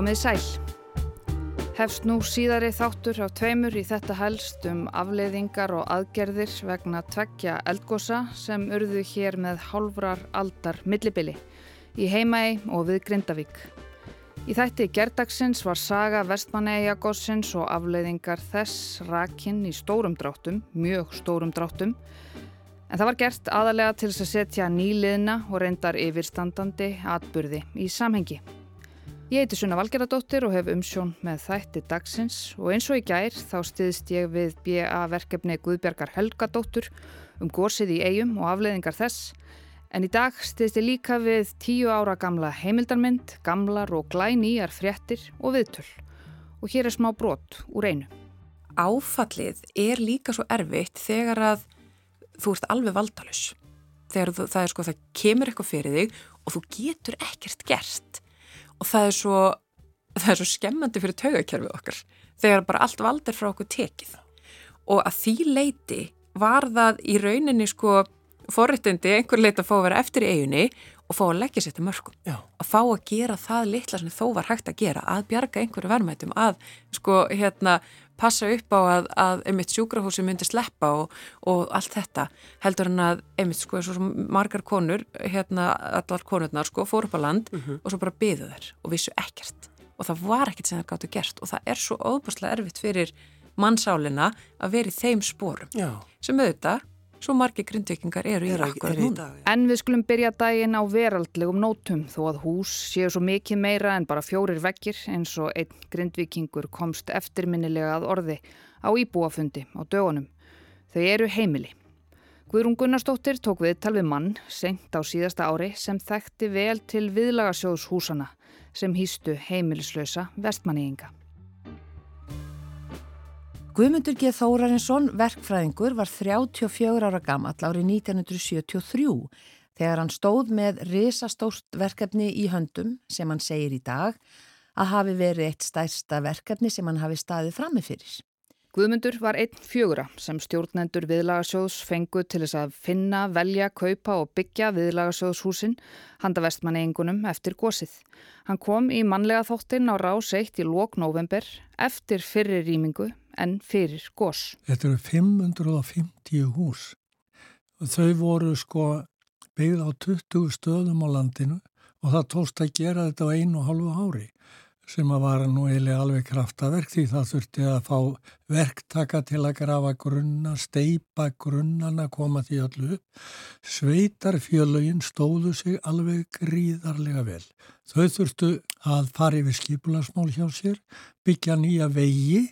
Komið sæl. Hefst nú síðari þáttur af tveimur í þetta helst um afleiðingar og aðgerðir vegna tveggja eldgosa sem urðu hér með hálfrar aldar millibili í heimaei og við Grindavík. Í þætti gerdagsins var saga vestmanneia gossins og afleiðingar þess rakinn í stórum dráttum, mjög stórum dráttum, En það var gert aðalega til að setja nýliðna og reyndar yfirstandandi atburði í samhengi. Ég heiti Sunna Valgeradóttir og hef umsjón með þætti dagsins og eins og í gær þá stiðist ég við BA verkefni Guðbjargar Helgadóttur um górsið í eigum og afleiðingar þess. En í dag stiðist ég líka við tíu ára gamla heimildarmynd, gamlar og glænýjar fréttir og viðtöl. Og hér er smá brot úr einu. Áfallið er líka svo erfitt þegar að þú ert alveg valdalus þegar þú, það sko, það kemur eitthvað fyrir þig og þú getur ekkert gert og það er svo það er svo skemmandi fyrir taugakerfið okkar þegar bara allt vald er frá okkur tekið og að því leiti var það í rauninni sko forrættindi einhver leita að fá að vera eftir í eiginni og fá að leggja sér til mörgum Já. að fá að gera það litla sem þó var hægt að gera að bjarga einhverju verðmættum að sko hérna passa upp á að, að einmitt sjúkrahúsi myndi sleppa og, og allt þetta heldur en að einmitt sko margar konur, hérna allar konurnar sko fór upp á land mhm. -huh. og svo bara byðu þær og vissu ekkert og það var ekkert sem það gáttu gert og það er svo óbúslega erfitt fyrir mannsálina að vera í þeim spórum sem auðvitað svo margi grindvikingar eru í akkur núna. En við skulum byrja daginn á veraldlegum nótum þó að hús séu svo mikið meira en bara fjórir vekkir eins og einn grindvikingur komst eftirminnilega að orði á íbúafundi á dögunum. Þau eru heimili. Guðrún Gunnarsdóttir tók við talvið mann senkt á síðasta ári sem þekkti vel til viðlagasjóðshúsana sem hýstu heimilislösa vestmanniðinga. Guðmundur G. Þórarinsson, verkfræðingur, var 34 ára gammal árið 1973 þegar hann stóð með risastórt verkefni í höndum sem hann segir í dag að hafi verið eitt stærsta verkefni sem hann hafi staðið frammefyrir. Guðmundur var einn fjögura sem stjórnendur viðlagasjóðs fengu til þess að finna, velja, kaupa og byggja viðlagasjóðshúsin handa vestmannegingunum eftir gósið. Hann kom í mannlega þóttinn á rás 1 í lók november eftir fyrir rýmingu en fyrir gós. Þetta eru 550 hús og þau voru sko byggð á 20 stöðum á landinu og það tóst að gera þetta á einu og halvu ári sem að var nú eiginlega alveg kraftaverk því það þurfti að fá verktaka til að grafa grunna, steipa grunnan að koma því öllu upp. Sveitarfjölugin stóðu sig alveg gríðarlega vel. Þau þurftu að fara yfir skipulasmál hjá sér, byggja nýja vegi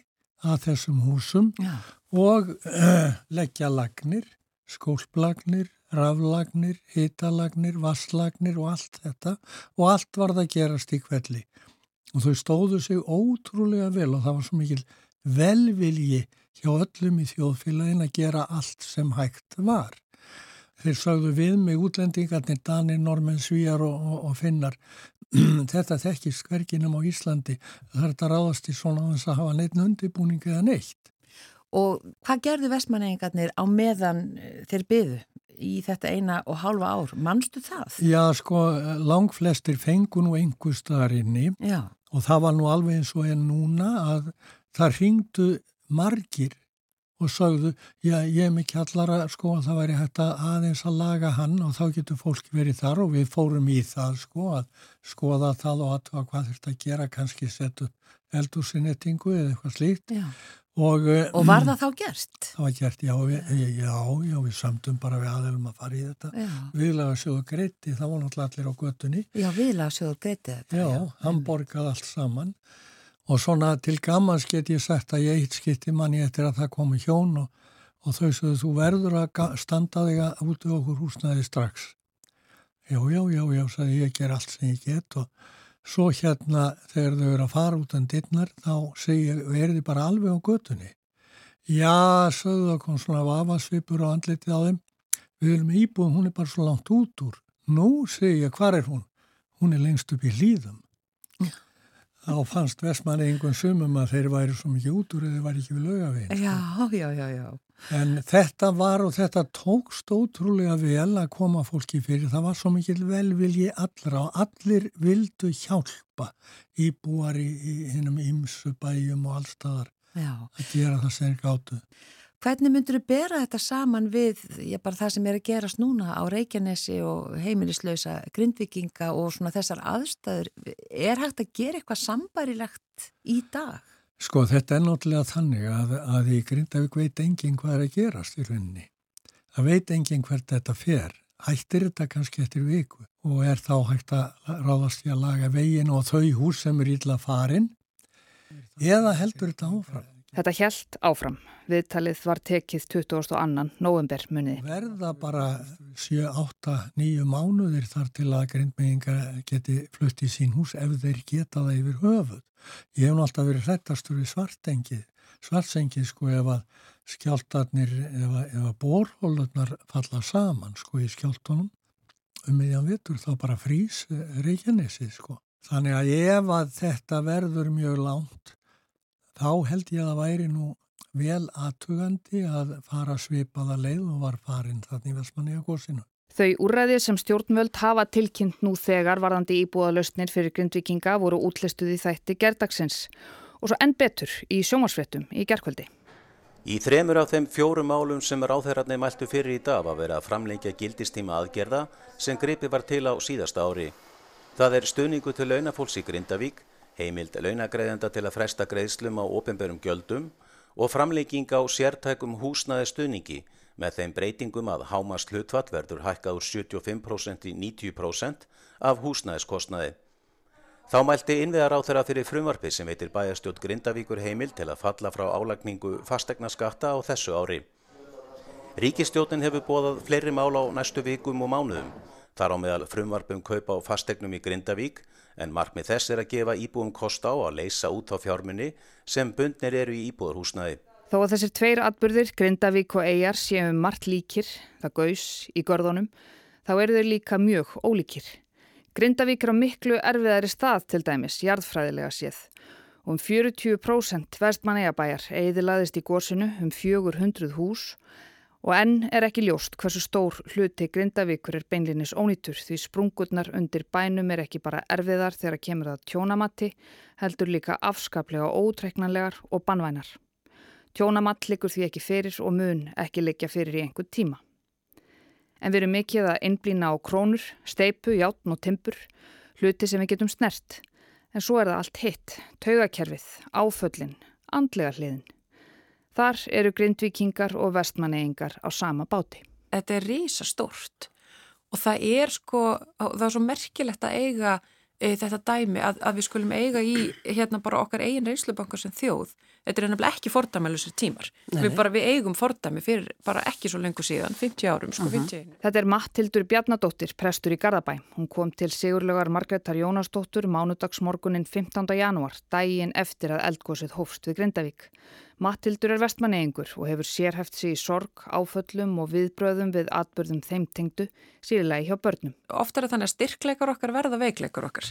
að þessum húsum Já. og uh, leggja lagnir, skólplagnir, raflagnir, hitalagnir, vasslagnir og allt þetta og allt var það að gerast í kvelli og þau stóðu sig ótrúlega vel og það var svo mikil velvilji hjá öllum í þjóðfélagin að gera allt sem hægt var. Þeir sagðu við mig útlendingarnir, Danir, Normen, Svíjar og, og, og Finnar, þetta þekkist hverginum á Íslandi, þetta ráðast í svona að þess að hafa neitt undibúning eða neitt. Og hvað gerðu vestmanningarnir á meðan eh, þeir byðu? í þetta eina og halva ár. Manstu það? Já, sko, langflestir fengu nú einhver staðarinni og það var nú alveg eins og en núna að það ringdu margir og sagðu, já, ég er mikið allara, sko, að það væri hægt að aðeins að laga hann og þá getur fólk verið þar og við fórum í það, sko, að skoða það og aðtöða hvað þetta að gera, kannski setja eldúsinettingu eða eitthvað slíkt. Og, eh, og var það þá gert? Það var gert, já, við, já, já, við samtum bara við aðeilum að fara í þetta. Viðlaga sjóður greiti, það var náttúrulega allir á göttunni. Já, viðlaga sjóður greiti þetta. Já, já hann borgaði allt saman. Og svona til gamans get ég sagt að ég eitt skipti manni eftir að það komi hjón og, og þau sögðu þú verður að standa þig út í okkur húsnaði strax. Já, já, já, já, sagði ég ger allt sem ég get og Svo hérna þegar þau eru að fara út en dittnar þá segir, er þið bara alveg á götunni. Já, sögðu það kom svona vafasvipur á andletið á þeim. Við erum íbúin, hún er bara svo langt út úr. Nú, segir ég, hvað er hún? Hún er lengst upp í hlýðum. Þá fannst Vestmanni einhvern sumum að þeir væri svo mikið út úr eða þeir væri ekki við lögaveginn. Já, já, já, já. En þetta var og þetta tókst ótrúlega vel að koma fólki fyrir. Það var svo mikil velvilji allra og allir vildu hjálpa í, í hinnum ymsu bæjum og allstaðar að gera það er gáttu. Hvernig myndur þú bera þetta saman við já, það sem er að gerast núna á Reykjanesi og heimilislausa grindvikinga og svona þessar aðstæður? Er hægt að gera eitthvað sambærilegt í dag? Sko þetta er náttúrulega þannig að, að í Grindavík veit enginn hvað er að gerast í rauninni. Það veit enginn hvert þetta fer. Hættir þetta kannski eftir viku og er þá hægt að ráðast í að laga vegin og þau hús sem er ítla farin eða heldur þetta áfram. Þetta held áfram. Viðtalið var tekið 22. november munið. Verða bara 7, 8, 9 mánuðir þar til að grindmegingar geti flutt í sín hús ef þeir geta það yfir höfuð. Ég hef nú alltaf verið hrettastur við svartengið. Svartsengið sko ef að skjáltarnir, ef að, að borhólurnar falla saman sko í skjáltunum um meðjan vittur þá bara frýs Reykjanesi sko. Þannig að ef að þetta verður mjög lánt þá held ég að það væri nú vel aðtugandi að fara svipaða leið og var farin þannig að Vestmanni að góðsinu. Þau úrræði sem stjórnvöld hafa tilkynnt nú þegar varðandi íbúðalöstnir fyrir grindvikinga voru útlistuð í þætti gerdagsins og svo enn betur í sjómasvettum í gerkvöldi. Í þremur af þeim fjórum málum sem ráðherrarni mæltu fyrir í dag var verið að framlengja gildistíma aðgerða sem gripi var til á síðasta ári. Það er stöningu til launafólks í Grindavík, heimild launagreðenda til að fresta greiðslum á ofinberum gjöldum og framlenging á sértækum húsnaði stöningi með þeim breytingum að hámast hlutfall verður hækkað úr 75% í 90% af húsnæðiskostnaði. Þá mælti innviðar á þeirra fyrir frumvarfi sem veitir bæjarstjótt Grindavíkur heimil til að falla frá álagningu fastegna skatta á þessu ári. Ríkistjótin hefur bóðað fleiri mál á næstu vikum og mánuðum. Þar á meðal frumvarpum kaupa á fastegnum í Grindavík en markmið þess er að gefa íbúum kost á að leysa út á fjármunni sem bundnir eru í íbúðarhúsnaði. Þó að þessir tveir atbyrðir, Grindavík og Eyjar, séu margt líkir, það gaus í görðunum, þá eru þau líka mjög ólíkir. Grindavík er á miklu erfiðari stað til dæmis, jarðfræðilega séð. Um 40% vestmanneigabæjar eiðilaðist í górsinu um 400 hús og enn er ekki ljóst hversu stór hluti Grindavíkur er beinlinis ónýtur því sprungurnar undir bænum er ekki bara erfiðar þegar kemur það tjónamatti, heldur líka afskaplega ótreknanlegar og banvænar. Tjónamall likur því ekki fyrir og mun ekki liggja fyrir í einhver tíma. En við erum mikið að innblýna á krónur, steipu, játn og timpur, hluti sem við getum snert. En svo er það allt hitt, taugakerfið, áföllin, andlega hliðin. Þar eru grindvikingar og vestmanneyingar á sama báti. Þetta er rísa stórt og það er sko, það er svo merkilegt að eiga þetta dæmi að, að við skulum eiga í hérna bara okkar eigin reynslubankar sem þjóð þetta er nefnilega ekki fordæmælusir tímar við, bara, við eigum fordæmi fyrir bara ekki svo lengur síðan, 50 árum sko, uh -huh. 50. Þetta er Mattildur Bjarnadóttir prestur í Garðabæ, hún kom til Sigurlegar Margreðar Jónasdóttur mánudagsmorgunin 15. janúar, dægin eftir að eldgósið hófst við Grindavík Mattildur er vestmanneingur og hefur sérhæft sig í sorg, áföllum og viðbröðum við atbyrðum þeim tengdu, síðilegi hjá börnum. Ofta er þannig að styrkleikar okkar verða veikleikar okkar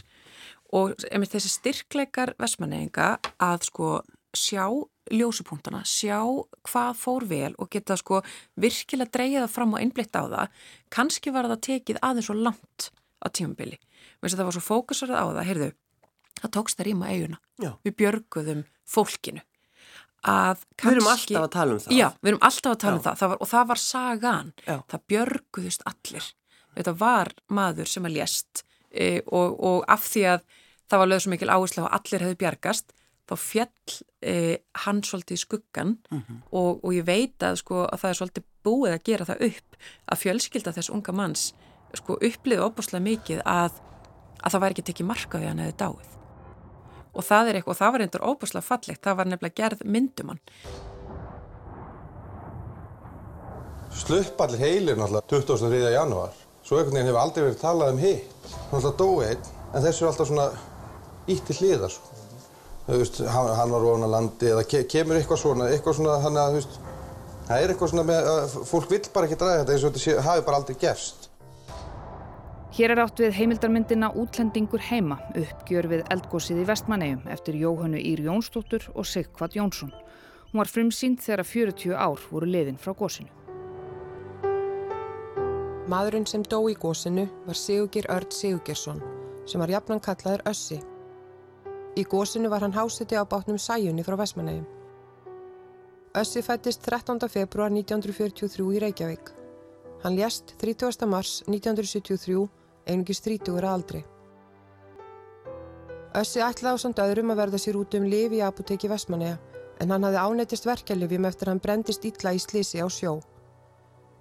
og þessi styrkleikar vestmanneinga að sko sjá ljósupunktana, sjá hvað fór vel og geta sko virkilega dreyja það fram og einblitt á það kannski var það tekið aðeins og langt á tímabili. Það var svo fókusarað á það, heyrðu, það tókst að rýma eiguna. Já. Við björguðum fólkinu. Kannski, við erum alltaf að tala um það. Já, við erum alltaf að tala um Já. um það. það var, og það var sagan. Já. Það björguðust allir. Þetta var maður sem að lést og, og af því að það var lögð svo mikil áherslu að allir hefðu bjargast þá fjall eh, hann svolítið skuggan mm -hmm. og, og ég veit að, sko, að það er svolítið búið að gera það upp að fjölskylda þess unga manns sko, uppliði óbúslega mikið að, að það væri ekki tekið marka við hann eða dáið og það er eitthvað, og það var eindur óbúslega fallegt, það var nefnilega gerð myndumann Slupp allir heilir náttúrulega 23. januar svo einhvern veginn hefur aldrei verið talað um hitt náttúrulega dói einn en þessu er alltaf svona ítt í hliðar sko veist, hann, hann var ofan að landi eða ke kemur eitthvað svona, eitthvað svona þannig að veist, það er eitthvað svona með að fólk vil bara ekki draga þetta eins og þetta sé, hafi bara aldrei gerst. Hér er átt við heimildarmyndina Útlendingur heima, uppgjör við eldgósið í Vestmannegjum eftir Jóhannu Ír Jónsdóttur og Sigvad Jónsson. Hún var frumsýnd þegar 40 ár voru liðin frá gósinu. Maðurinn sem dó í gósinu var Sigurgir Örd Sigurgirsson sem var jafnan kallaður Össi. Í gósinu var hann hásiti á bátnum Sæjunni frá Vestmanægum. Össi fættist 13. februar 1943 í Reykjavík. Hann lést 30. mars 1973 einungis 30 aldri. Össi ætlaði á samt öðrum að verða sér út um lifi í apoteki Vestmanæga en hann hafði ánættist verkeflifjum eftir hann brendist illa í slísi á sjó.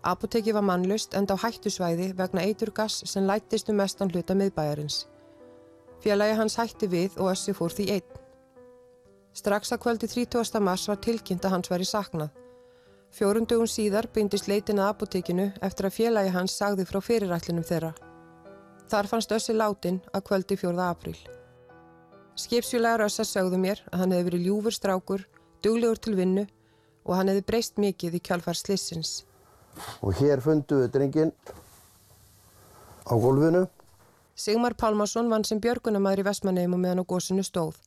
Apoteki var mannlust enda á hættusvæði vegna eiturgass sem lættist um mestan hluta miðbæjarins. Félagi hans hætti við og Össi fór því einn. Strax að kvöldi 30. mars var tilkynnt að hans veri saknað. Fjórundugum síðar byndist leitin að apotekinu eftir að félagi hans sagði frá fyrirætlinum þeirra. Þar fannst Össi látin að kvöldi 4. apríl. Skipsfélagar Össa sögðu mér að hann hefði verið ljúfur strákur, duglegur til vinnu og hann hefði breyst mikið í kjálfar slissins. Og hér fundu við drengin á gólfinu. Sigmar Pálmarsson vann sem björgunamæður í Vestmanneim og meðan á gósinu stóð.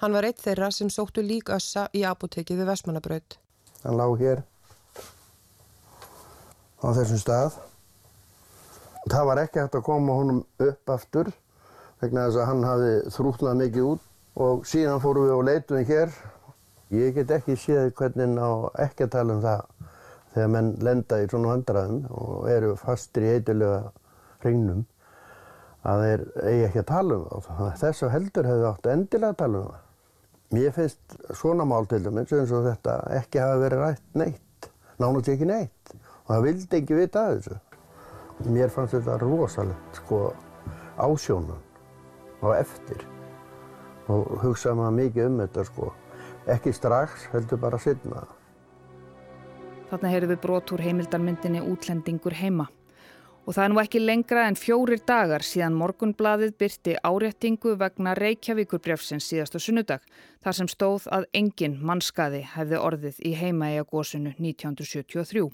Hann var eitt þeirra sem sóttu lík Össa í apotekið við Vestmannabraut. Hann lág hér á þessum stað. Það var ekki hægt að koma honum upp aftur vegna þess að hann hafi þrútnað mikið út og síðan fórum við og leituðum hér. Ég get ekki séð hvernig á ekki að tala um það þegar menn lenda í svona vandraðum og eru fastir í eitthulega hregnum að þeir eigi ekki að tala um það. Þess að heldur hefur átt endilega að tala um það. Mér finnst svona mál til dæmis eins og þetta ekki hafa verið rætt neitt, nánast ekki neitt og það vildi ekki vita að þessu. Mér fannst þetta rosalegt sko ásjónan á eftir og hugsaði maður mikið um þetta sko. Ekki strax, heldur bara setna. Þarna heyrðu við brot úr heimildarmyndinni Útlendingur heima. Og það er nú ekki lengra en fjórir dagar síðan morgunbladið byrti áréttingu vegna Reykjavíkurbrefsins síðasta sunnudag, þar sem stóð að engin mannskaði hefði orðið í heimaæja gósinu 1973.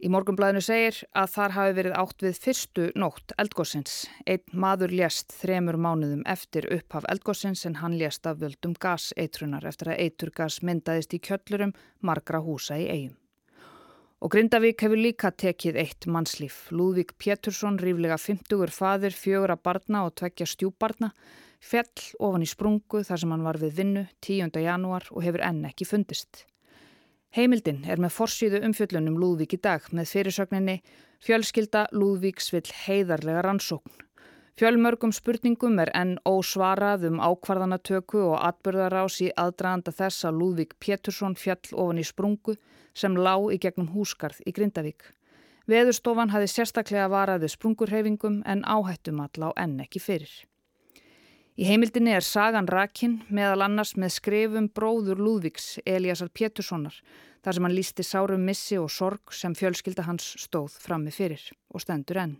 Í morgunblæðinu segir að þar hafi verið átt við fyrstu nótt eldgósins. Einn maður lést þremur mánuðum eftir upphaf eldgósins en hann lést af völdum gaseitrunar eftir að eiturgas myndaðist í kjöllurum margra húsa í eigum. Og Grindavík hefur líka tekið eitt mannslíf. Lúðvík Pétursson, ríflega 50 fadir, fjögur að barna og tvekja stjúbarna, fell ofan í sprungu þar sem hann var við vinnu 10. janúar og hefur enn ekki fundist. Heimildin er með forsýðu umfjöllunum Lúðvík í dag með fyrirsögninni Fjölskylda Lúðvíks vill heiðarlega rannsókn. Fjölmörgum spurningum er enn ósvarað um ákvarðanatöku og atbyrðarás í aðdraðanda þess að Lúðvík Pétursson fjall ofan í sprungu sem lá í gegnum húsgarð í Grindavík. Veðurstofan hafi sérstaklega varaði sprungurheyfingum en áhættum all á enn ekki fyrir. Í heimildinni er sagan Rakin meðal annars með skrifum bróður Lúðvíks Eliasar Péturssonar þar sem hann lísti sárum missi og sorg sem fjölskylda hans stóð frammi fyrir og stendur enn.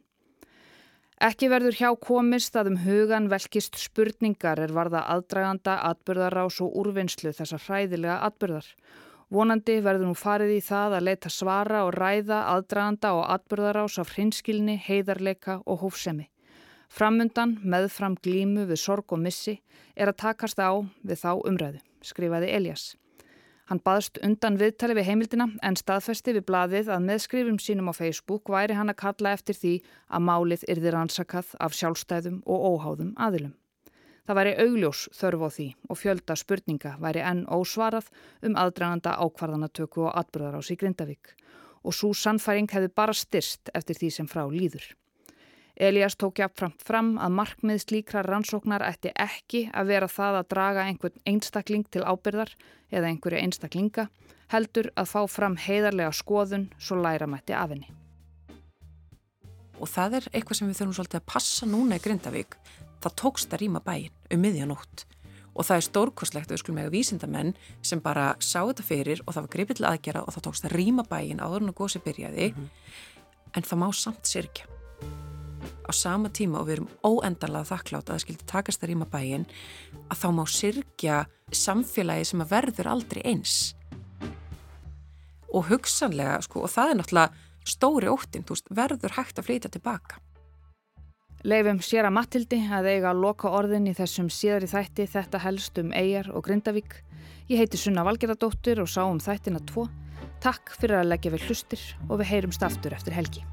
Ekki verður hjá komist að um hugan velkist spurningar er varða aðdraganda, atbyrðarás og úrvinnslu þessar hræðilega atbyrðar. Vonandi verður nú farið í það að leita svara og ræða aðdraganda og atbyrðarás af hrinskilni, heiðarleika og hófsemi. Framundan, meðfram glímu við sorg og missi, er að takast á við þá umræðu, skrifaði Elias. Hann baðst undan viðtali við heimildina en staðfesti við bladið að með skrifum sínum á Facebook væri hann að kalla eftir því að málið yrði rannsakað af sjálfstæðum og óháðum aðilum. Það væri augljós þörf á því og fjölda spurninga væri enn ósvarað um aðdraganda ákvarðanatöku og atbyrðar á sig Grindavík og svo sannfæring hefði bara styrst eftir því sem frá líður. Elias tók jáfnframt fram að markmið slíkra rannsóknar ætti ekki að vera það að draga einhvern einstakling til ábyrðar eða einhverju einstaklinga, heldur að fá fram heiðarlega skoðun svo læra mætti af henni. Og það er eitthvað sem við þurfum svolítið að passa núna í Grindavík. Það tókst að rýma bæin um miðjanótt og það er stórkoslegt að við skulum eiga vísindamenn sem bara sá þetta fyrir og það var gripið til aðgera og það tókst að rýma bæin áður en að gósi byrjaði mm -hmm. en það má samt sirkja á sama tíma og við erum óendarlega þakklátt að það skildi takast að rýma bæin að þá má sirkja samfélagi sem að verður aldrei eins og hugsanlega sko og það er náttúrulega stóri óttinn, veist, verður hægt að flytja tilbaka Leifum sér að Mattildi að eiga að loka orðin í þessum síðari þætti þetta helst um Eyjar og Grindavík. Ég heiti Sunna Valgerðardóttir og sá um þættina tvo. Takk fyrir að leggja við hlustir og við heyrumst aftur eftir helgi.